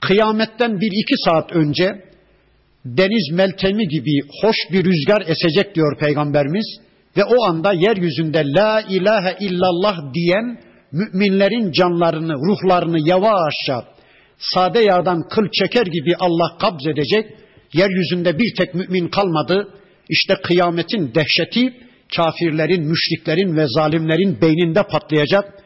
kıyametten bir iki saat önce deniz meltemi gibi hoş bir rüzgar esecek diyor Peygamberimiz ve o anda yeryüzünde la ilahe illallah diyen müminlerin canlarını, ruhlarını yavaşça sade yağdan kıl çeker gibi Allah kabz edecek. Yeryüzünde bir tek mümin kalmadı. İşte kıyametin dehşeti kafirlerin, müşriklerin ve zalimlerin beyninde patlayacak.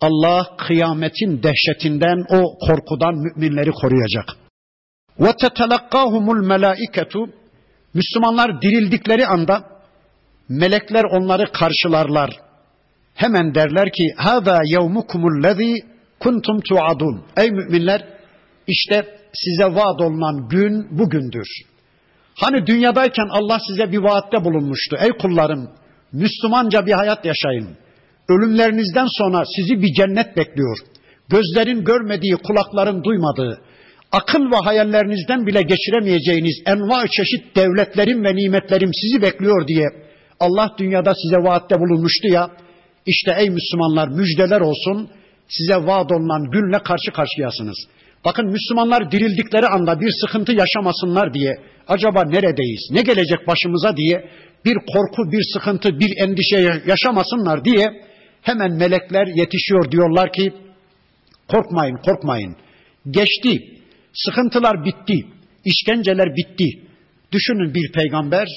Allah kıyametin dehşetinden, o korkudan müminleri koruyacak. Ve tetelakkahumul melaiketu Müslümanlar dirildikleri anda melekler onları karşılarlar. Hemen derler ki: "Hada yevmukumullezî kuntum tuadun." Ey müminler, işte size vaat olunan gün bugündür. Hani dünyadayken Allah size bir vaatte bulunmuştu. Ey kullarım, Müslümanca bir hayat yaşayın. Ölümlerinizden sonra sizi bir cennet bekliyor. Gözlerin görmediği, kulakların duymadığı, akıl ve hayallerinizden bile geçiremeyeceğiniz enva çeşit devletlerim ve nimetlerim sizi bekliyor diye Allah dünyada size vaatte bulunmuştu ya. İşte ey Müslümanlar müjdeler olsun. Size vaat olunan günle karşı karşıyasınız. Bakın Müslümanlar dirildikleri anda bir sıkıntı yaşamasınlar diye acaba neredeyiz, ne gelecek başımıza diye bir korku, bir sıkıntı, bir endişe yaşamasınlar diye hemen melekler yetişiyor diyorlar ki korkmayın, korkmayın. Geçti, sıkıntılar bitti, işkenceler bitti. Düşünün bir peygamber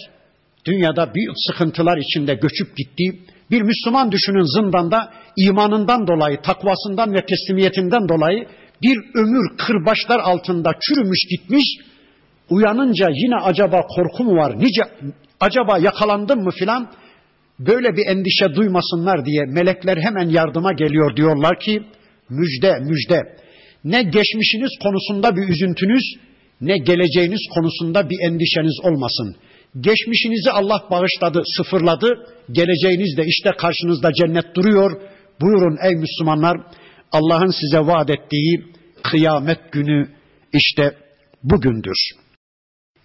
dünyada büyük sıkıntılar içinde göçüp gitti. Bir Müslüman düşünün zindanda imanından dolayı, takvasından ve teslimiyetinden dolayı bir ömür kırbaçlar altında çürümüş gitmiş. Uyanınca yine acaba korku mu var? Nice acaba yakalandım mı filan? Böyle bir endişe duymasınlar diye melekler hemen yardıma geliyor diyorlar ki müjde müjde. Ne geçmişiniz konusunda bir üzüntünüz ne geleceğiniz konusunda bir endişeniz olmasın. Geçmişinizi Allah bağışladı, sıfırladı. Geleceğiniz de işte karşınızda cennet duruyor. Buyurun ey Müslümanlar Allah'ın size vaat ettiği kıyamet günü işte bugündür.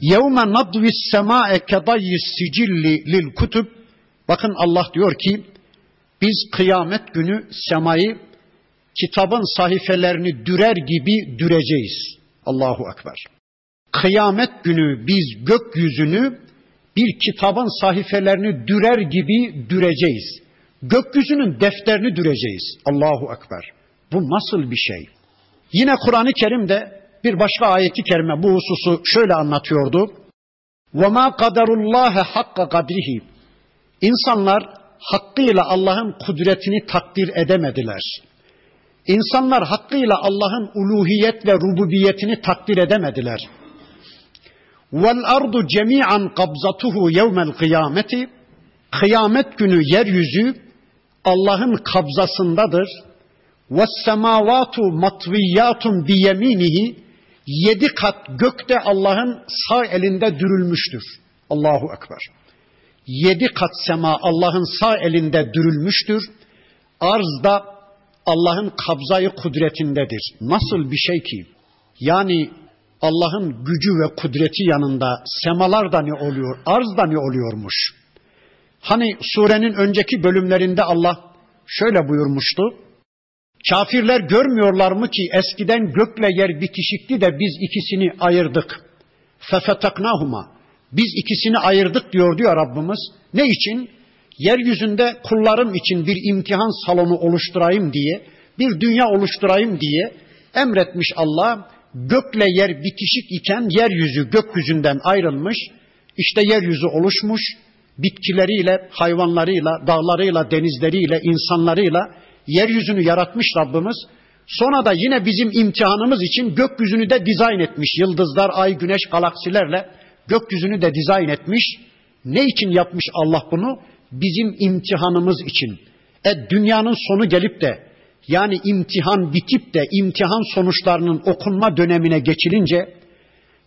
يَوْمَ نَضْوِ السَّمَاءَ كَضَيِّ السِّجِلِّ لِلْكُتُبِ Bakın Allah diyor ki biz kıyamet günü semayı kitabın sayfelerini dürer gibi düreceğiz. Allahu Ekber. Kıyamet günü biz gökyüzünü bir kitabın sayfelerini dürer gibi düreceğiz. Gökyüzünün defterini düreceğiz. Allahu Ekber. Bu nasıl bir şey? Yine Kur'an-ı Kerim'de bir başka ayeti kerime bu hususu şöyle anlatıyordu. وَمَا قَدَرُ اللّٰهَ حَقَّ قَدْرِهِ İnsanlar hakkıyla Allah'ın kudretini takdir edemediler. İnsanlar hakkıyla Allah'ın uluhiyet ve rububiyetini takdir edemediler. Vel ardu cemi'an kabzatuhu yevmel kıyameti Kıyamet günü yeryüzü Allah'ın kabzasındadır. Ve semavatu matviyatun bi yeminihi yedi kat gökte Allah'ın sağ elinde dürülmüştür. Allahu Ekber. Yedi kat sema Allah'ın sağ elinde dürülmüştür. Arzda Allah'ın kabzayı kudretindedir. Nasıl bir şey ki? Yani Allah'ın gücü ve kudreti yanında semalar da ne oluyor, arz da ne oluyormuş? Hani surenin önceki bölümlerinde Allah şöyle buyurmuştu. Kafirler görmüyorlar mı ki eskiden gökle yer bitişikti de biz ikisini ayırdık. Fefetaknahuma. Biz ikisini ayırdık diyor diyor Rabbimiz. Ne için? Yeryüzünde kullarım için bir imtihan salonu oluşturayım diye, bir dünya oluşturayım diye emretmiş Allah. Gökle yer bitişik iken yeryüzü gökyüzünden ayrılmış. İşte yeryüzü oluşmuş. Bitkileriyle, hayvanlarıyla, dağlarıyla, denizleriyle, insanlarıyla yeryüzünü yaratmış Rabbimiz. Sonra da yine bizim imtihanımız için gökyüzünü de dizayn etmiş. Yıldızlar, ay, güneş, galaksilerle gökyüzünü de dizayn etmiş. Ne için yapmış Allah bunu? Bizim imtihanımız için. E dünyanın sonu gelip de yani imtihan bitip de imtihan sonuçlarının okunma dönemine geçilince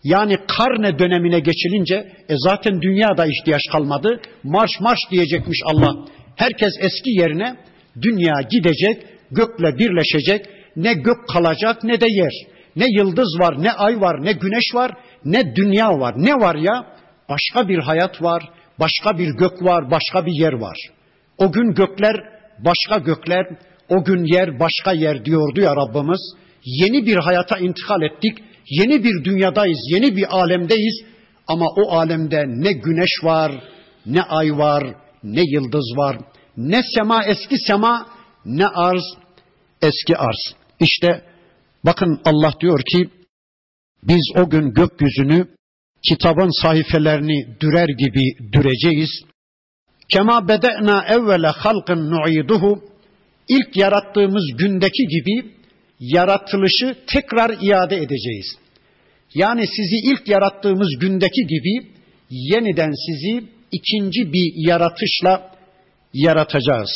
yani karne dönemine geçilince e zaten dünyada ihtiyaç kalmadı. Marş marş diyecekmiş Allah. Herkes eski yerine dünya gidecek, gökle birleşecek. Ne gök kalacak ne de yer. Ne yıldız var, ne ay var, ne güneş var, ne dünya var. Ne var ya? Başka bir hayat var, başka bir gök var, başka bir yer var. O gün gökler başka gökler, o gün yer başka yer diyordu ya Rabbimiz. Yeni bir hayata intikal ettik. Yeni bir dünyadayız, yeni bir alemdeyiz. Ama o alemde ne güneş var, ne ay var, ne yıldız var, ne sema eski sema, ne arz eski arz. İşte bakın Allah diyor ki biz o gün gökyüzünü kitabın sayfelerini dürer gibi düreceğiz. Kema bede'na evvele halkın nu'iduhu ilk yarattığımız gündeki gibi yaratılışı tekrar iade edeceğiz. Yani sizi ilk yarattığımız gündeki gibi yeniden sizi ikinci bir yaratışla yaratacağız.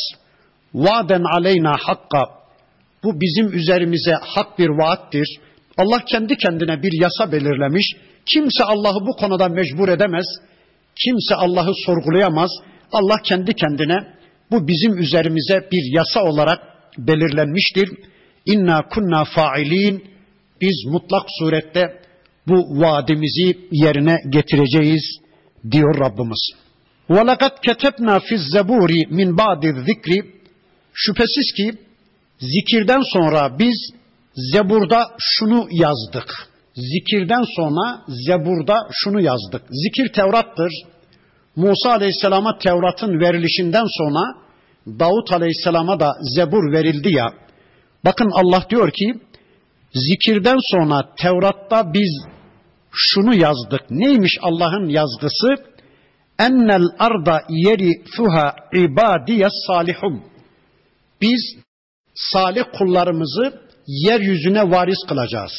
Vaden aleyna hakka. Bu bizim üzerimize hak bir vaattir. Allah kendi kendine bir yasa belirlemiş. Kimse Allah'ı bu konuda mecbur edemez. Kimse Allah'ı sorgulayamaz. Allah kendi kendine bu bizim üzerimize bir yasa olarak belirlenmiştir. İnna kunna failin. Biz mutlak surette bu vaadimizi yerine getireceğiz diyor Rabbimiz. وَلَقَدْ كَتَبْنَا فِي الزَّبُورِ مِنْ بَعْدِ zikri Şüphesiz ki zikirden sonra biz Zebur'da şunu yazdık. Zikirden sonra Zebur'da şunu yazdık. Zikir Tevrat'tır. Musa Aleyhisselam'a Tevrat'ın verilişinden sonra Davut Aleyhisselam'a da Zebur verildi ya. Bakın Allah diyor ki zikirden sonra Tevrat'ta biz şunu yazdık. Neymiş Allah'ın yazgısı? Ennel arda yeri fuha ibadiyes salihum. Biz salih kullarımızı yeryüzüne varis kılacağız.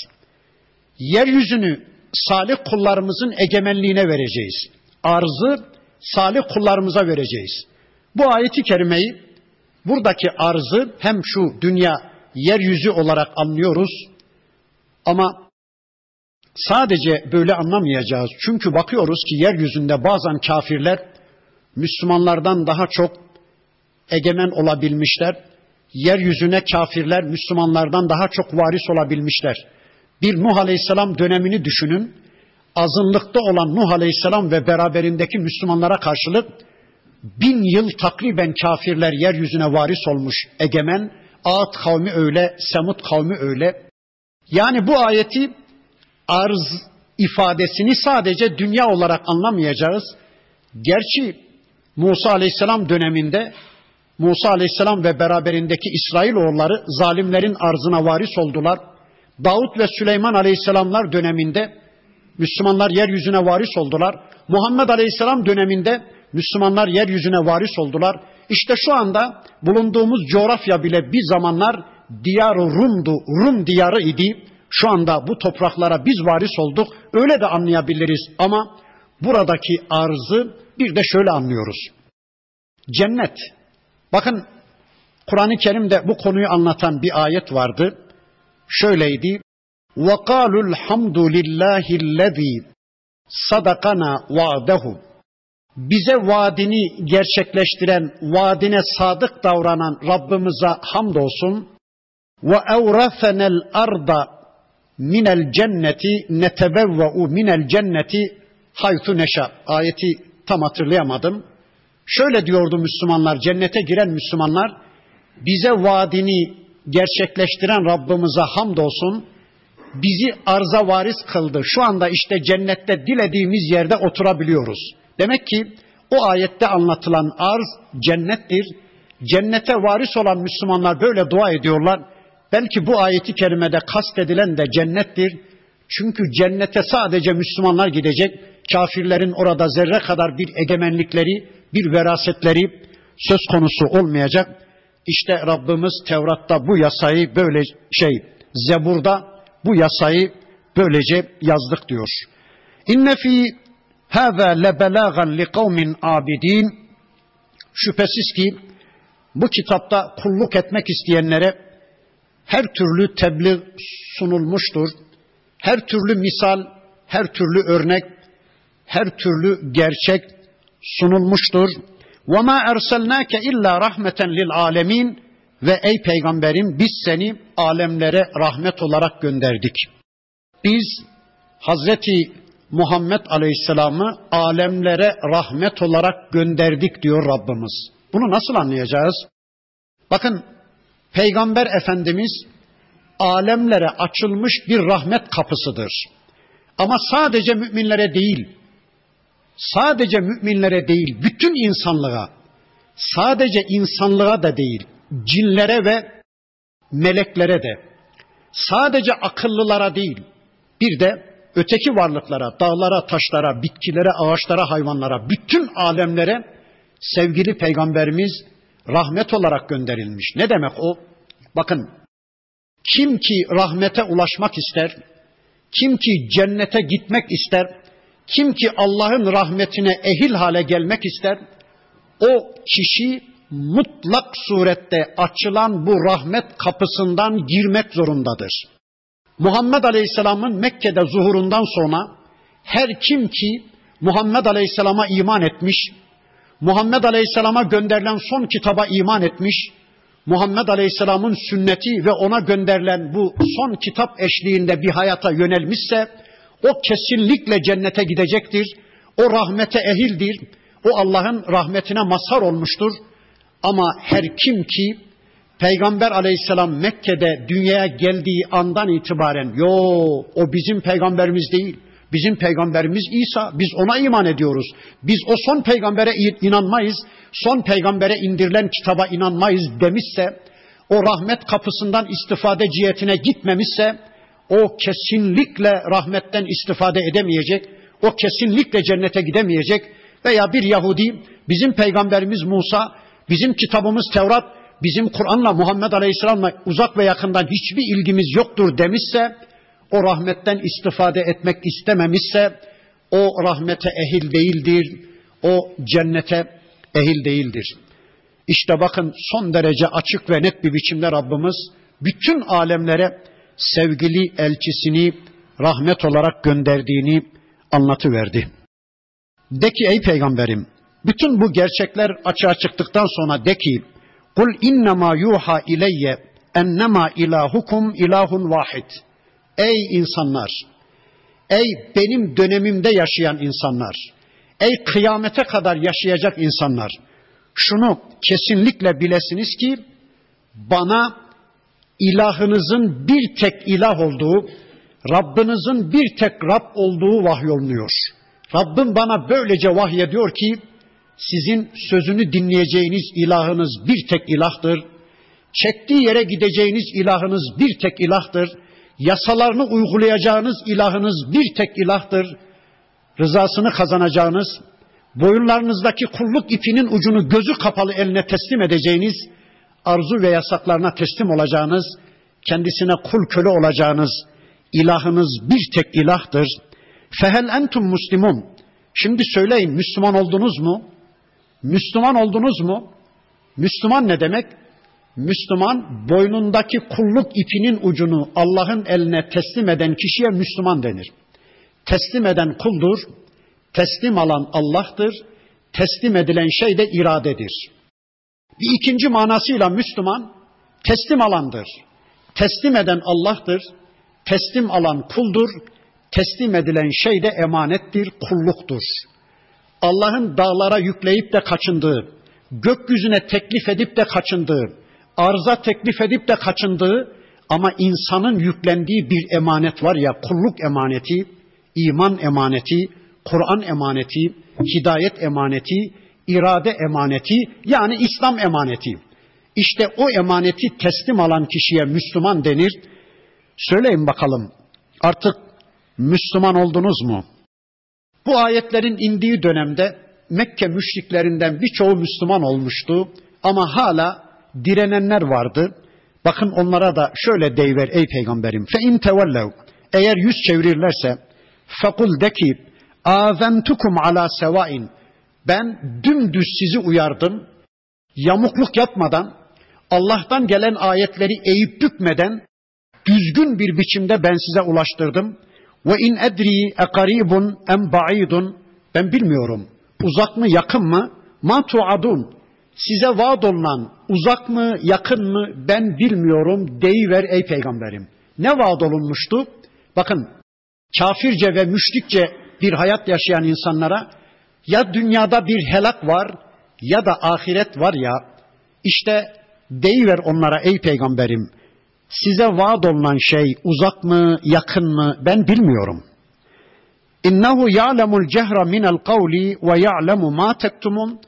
Yeryüzünü salih kullarımızın egemenliğine vereceğiz. Arzı salih kullarımıza vereceğiz. Bu ayeti kerimeyi buradaki arzı hem şu dünya yeryüzü olarak anlıyoruz ama sadece böyle anlamayacağız. Çünkü bakıyoruz ki yeryüzünde bazen kafirler Müslümanlardan daha çok egemen olabilmişler. Yeryüzüne kafirler Müslümanlardan daha çok varis olabilmişler. Bir Nuh Aleyhisselam dönemini düşünün. Azınlıkta olan Nuh Aleyhisselam ve beraberindeki Müslümanlara karşılık bin yıl takriben kafirler yeryüzüne varis olmuş egemen. Ağat kavmi öyle, Semut kavmi öyle. Yani bu ayeti arz ifadesini sadece dünya olarak anlamayacağız. Gerçi Musa Aleyhisselam döneminde Musa Aleyhisselam ve beraberindeki İsrailoğulları zalimlerin arzına varis oldular. Davut ve Süleyman Aleyhisselamlar döneminde Müslümanlar yeryüzüne varis oldular. Muhammed Aleyhisselam döneminde Müslümanlar yeryüzüne varis oldular. İşte şu anda bulunduğumuz coğrafya bile bir zamanlar diyar Rum'du, Rum diyarı idi. Şu anda bu topraklara biz varis olduk. Öyle de anlayabiliriz ama buradaki arzı bir de şöyle anlıyoruz. Cennet. Bakın Kur'an-ı Kerim'de bu konuyu anlatan bir ayet vardı. Şöyleydi. وَقَالُوا الْحَمْدُ لِلّٰهِ الَّذ۪ي sadakana va'dehu bize vaadini gerçekleştiren, vaadine sadık davranan Rabbimize hamdolsun. Ve evrafenel arda minel cenneti netebevve'u minel cenneti haytu neşa. Ayeti tam hatırlayamadım. Şöyle diyordu Müslümanlar, cennete giren Müslümanlar, bize vaadini gerçekleştiren Rabbimize hamdolsun, bizi arza varis kıldı. Şu anda işte cennette dilediğimiz yerde oturabiliyoruz. Demek ki o ayette anlatılan arz cennettir. Cennete varis olan Müslümanlar böyle dua ediyorlar. Belki bu ayeti kerimede kastedilen de cennettir. Çünkü cennete sadece Müslümanlar gidecek. Kafirlerin orada zerre kadar bir egemenlikleri, bir verasetleri söz konusu olmayacak. işte Rabbimiz Tevrat'ta bu yasayı böyle şey Zebur'da bu yasayı böylece yazdık diyor. İnne fi hâzâ lebelâgan li kavmin abidin. Şüphesiz ki bu kitapta kulluk etmek isteyenlere her türlü tebliğ sunulmuştur. Her türlü misal, her türlü örnek, her türlü gerçek sunulmuştur. وَمَا اَرْسَلْنَاكَ illa rahmeten lil alemin ve ey peygamberim biz seni alemlere rahmet olarak gönderdik. Biz Hazreti Muhammed Aleyhisselam'ı alemlere rahmet olarak gönderdik diyor Rabbimiz. Bunu nasıl anlayacağız? Bakın Peygamber Efendimiz alemlere açılmış bir rahmet kapısıdır. Ama sadece müminlere değil, sadece müminlere değil, bütün insanlığa, sadece insanlığa da değil, cinlere ve meleklere de, sadece akıllılara değil, bir de öteki varlıklara, dağlara, taşlara, bitkilere, ağaçlara, hayvanlara, bütün alemlere sevgili peygamberimiz rahmet olarak gönderilmiş. Ne demek o? Bakın, kim ki rahmete ulaşmak ister, kim ki cennete gitmek ister, kim ki Allah'ın rahmetine ehil hale gelmek ister, o kişi mutlak surette açılan bu rahmet kapısından girmek zorundadır. Muhammed Aleyhisselam'ın Mekke'de zuhurundan sonra her kim ki Muhammed Aleyhisselam'a iman etmiş, Muhammed Aleyhisselam'a gönderilen son kitaba iman etmiş, Muhammed Aleyhisselam'ın sünneti ve ona gönderilen bu son kitap eşliğinde bir hayata yönelmişse o kesinlikle cennete gidecektir. O rahmete ehildir. O Allah'ın rahmetine mazhar olmuştur. Ama her kim ki Peygamber aleyhisselam Mekke'de dünyaya geldiği andan itibaren yo o bizim peygamberimiz değil. Bizim peygamberimiz İsa. Biz ona iman ediyoruz. Biz o son peygambere inanmayız. Son peygambere indirilen kitaba inanmayız demişse, o rahmet kapısından istifade cihetine gitmemişse, o kesinlikle rahmetten istifade edemeyecek. O kesinlikle cennete gidemeyecek. Veya bir Yahudi, bizim peygamberimiz Musa, bizim kitabımız Tevrat, bizim Kur'an'la Muhammed Aleyhisselam'la uzak ve yakından hiçbir ilgimiz yoktur demişse, o rahmetten istifade etmek istememişse, o rahmete ehil değildir, o cennete ehil değildir. İşte bakın son derece açık ve net bir biçimde Rabbimiz bütün alemlere sevgili elçisini rahmet olarak gönderdiğini anlatıverdi. De ki ey peygamberim, bütün bu gerçekler açığa çıktıktan sonra de ki, Kul innema yuha ileyye ennema ilahukum ilahun vahid. Ey insanlar, ey benim dönemimde yaşayan insanlar, ey kıyamete kadar yaşayacak insanlar, şunu kesinlikle bilesiniz ki bana ilahınızın bir tek ilah olduğu, Rabbinizin bir tek Rab olduğu vahyolunuyor. Rabbim bana böylece vahyediyor ki sizin sözünü dinleyeceğiniz ilahınız bir tek ilahtır. Çektiği yere gideceğiniz ilahınız bir tek ilahtır. Yasalarını uygulayacağınız ilahınız bir tek ilahtır. Rızasını kazanacağınız, boyunlarınızdaki kulluk ipinin ucunu gözü kapalı eline teslim edeceğiniz, arzu ve yasaklarına teslim olacağınız, kendisine kul köle olacağınız ilahınız bir tek ilahtır. Fehel entum muslimun. Şimdi söyleyin Müslüman oldunuz mu? Müslüman oldunuz mu? Müslüman ne demek? Müslüman boynundaki kulluk ipinin ucunu Allah'ın eline teslim eden kişiye Müslüman denir. Teslim eden kuldur, teslim alan Allah'tır, teslim edilen şey de iradedir. Bir ikinci manasıyla Müslüman teslim alandır. Teslim eden Allah'tır, teslim alan kuldur, teslim edilen şey de emanettir, kulluktur. Allah'ın dağlara yükleyip de kaçındığı, gökyüzüne teklif edip de kaçındığı, arza teklif edip de kaçındığı ama insanın yüklendiği bir emanet var ya kulluk emaneti, iman emaneti, Kur'an emaneti, hidayet emaneti, irade emaneti yani İslam emaneti. İşte o emaneti teslim alan kişiye Müslüman denir. Söyleyin bakalım artık Müslüman oldunuz mu? Bu ayetlerin indiği dönemde Mekke müşriklerinden birçoğu Müslüman olmuştu ama hala direnenler vardı. Bakın onlara da şöyle deyiver ey peygamberim. Fe in tevellev eğer yüz çevirirlerse fekul de ki azentukum ala sevain ben dümdüz sizi uyardım. Yamukluk yapmadan Allah'tan gelen ayetleri eğip bükmeden düzgün bir biçimde ben size ulaştırdım. Ve in edri ekaribun em ba'idun ben bilmiyorum. Uzak mı yakın mı? Ma tuadun. Size vaad olunan uzak mı yakın mı ben bilmiyorum deyiver ey peygamberim. Ne vaad olunmuştu? Bakın kafirce ve müşrikçe bir hayat yaşayan insanlara ya dünyada bir helak var ya da ahiret var ya işte deyiver onlara ey peygamberim size vaad olunan şey uzak mı yakın mı ben bilmiyorum. İnnehu ya'lemul cehra minel kavli ve ya'lemu ma tektumun.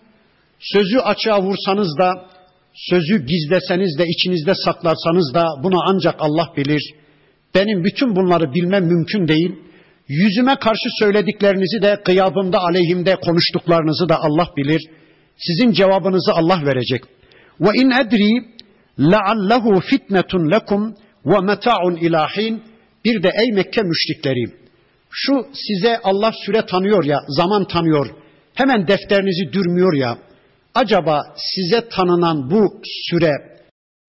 Sözü açığa vursanız da, sözü gizleseniz de, içinizde saklarsanız da bunu ancak Allah bilir. Benim bütün bunları bilmem mümkün değil. Yüzüme karşı söylediklerinizi de gıyabımda aleyhimde konuştuklarınızı da Allah bilir. Sizin cevabınızı Allah verecek. Ve in edri leallehu fitnetun lekum ve meta'un ilahin. Bir de ey Mekke müşrikleri şu size Allah süre tanıyor ya, zaman tanıyor. Hemen defterinizi dürmüyor ya. Acaba size tanınan bu süre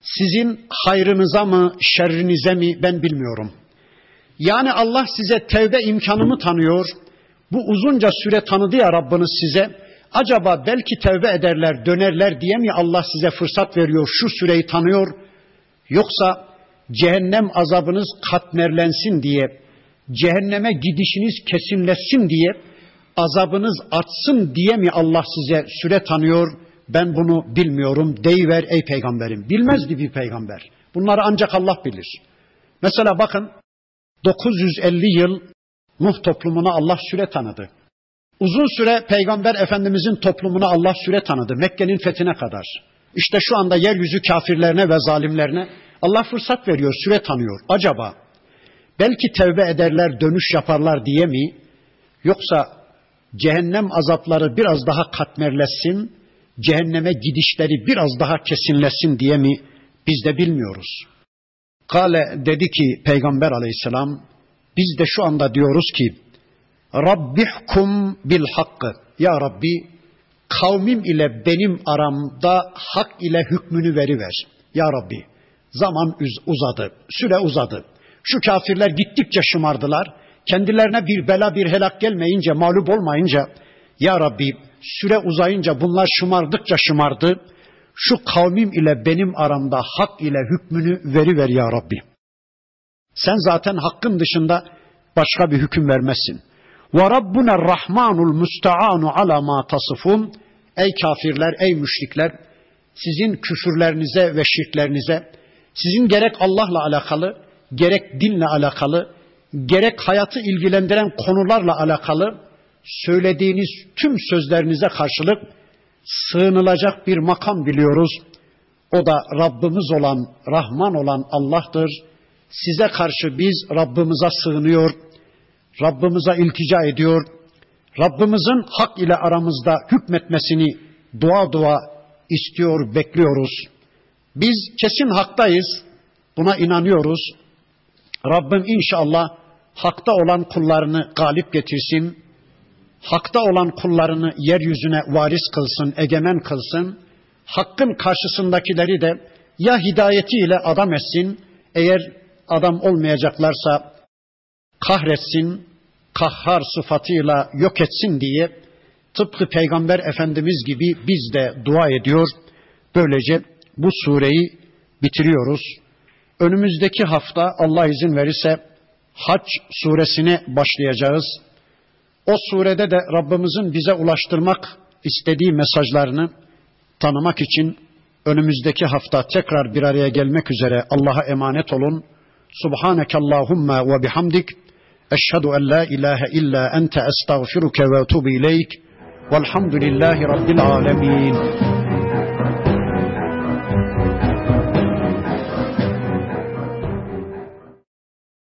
sizin hayrınıza mı, şerrinize mi ben bilmiyorum.'' Yani Allah size tevbe imkanı mı tanıyor? Bu uzunca süre tanıdı ya Rabbiniz size. Acaba belki tevbe ederler, dönerler diye mi Allah size fırsat veriyor, şu süreyi tanıyor? Yoksa cehennem azabınız katmerlensin diye, cehenneme gidişiniz kesinleşsin diye, azabınız artsın diye mi Allah size süre tanıyor? Ben bunu bilmiyorum deyiver ey peygamberim. Bilmezdi bir peygamber. Bunları ancak Allah bilir. Mesela bakın 950 yıl Nuh toplumuna Allah süre tanıdı. Uzun süre Peygamber Efendimizin toplumuna Allah süre tanıdı Mekke'nin fethine kadar. İşte şu anda yeryüzü kafirlerine ve zalimlerine Allah fırsat veriyor, süre tanıyor. Acaba belki tevbe ederler, dönüş yaparlar diye mi? Yoksa cehennem azapları biraz daha katmerlesin, cehenneme gidişleri biraz daha kesinleşsin diye mi? Biz de bilmiyoruz. Kale dedi ki Peygamber aleyhisselam, biz de şu anda diyoruz ki Rabbihkum bil hakkı. Ya Rabbi kavmim ile benim aramda hak ile hükmünü veriver. Ya Rabbi zaman uzadı, süre uzadı. Şu kafirler gittikçe şımardılar. Kendilerine bir bela bir helak gelmeyince, mağlup olmayınca Ya Rabbi süre uzayınca bunlar şımardıkça şımardı. Şu kavmim ile benim aramda hak ile hükmünü veriver ya Rabbi. Sen zaten hakkın dışında başka bir hüküm vermezsin. Ve Rabbuna Rahmanul Musta'anu ala ma tasifun. Ey kafirler, ey müşrikler, sizin küfürlerinize ve şirklerinize, sizin gerek Allah'la alakalı, gerek dinle alakalı, gerek hayatı ilgilendiren konularla alakalı söylediğiniz tüm sözlerinize karşılık sığınılacak bir makam biliyoruz. O da Rabbimiz olan, Rahman olan Allah'tır. Size karşı biz Rabbimize sığınıyor, Rabbimize iltica ediyor. Rabbimizin hak ile aramızda hükmetmesini dua dua istiyor, bekliyoruz. Biz kesin haktayız. Buna inanıyoruz. Rabbim inşallah hakta olan kullarını galip getirsin. Hakta olan kullarını yeryüzüne varis kılsın, egemen kılsın. Hakkın karşısındakileri de ya hidayetiyle adam etsin, eğer adam olmayacaklarsa kahretsin, kahhar sıfatıyla yok etsin diye tıpkı Peygamber Efendimiz gibi biz de dua ediyor. Böylece bu sureyi bitiriyoruz. Önümüzdeki hafta Allah izin verirse Hac suresine başlayacağız. O surede de Rabbimizin bize ulaştırmak istediği mesajlarını tanımak için önümüzdeki hafta tekrar bir araya gelmek üzere Allah'a emanet olun. Subhaneke Allahumma ve bihamdik. Eşhedü en la ilahe illa ente estağfiruke ve etubu ileyk. Velhamdülillahi Rabbil alemin.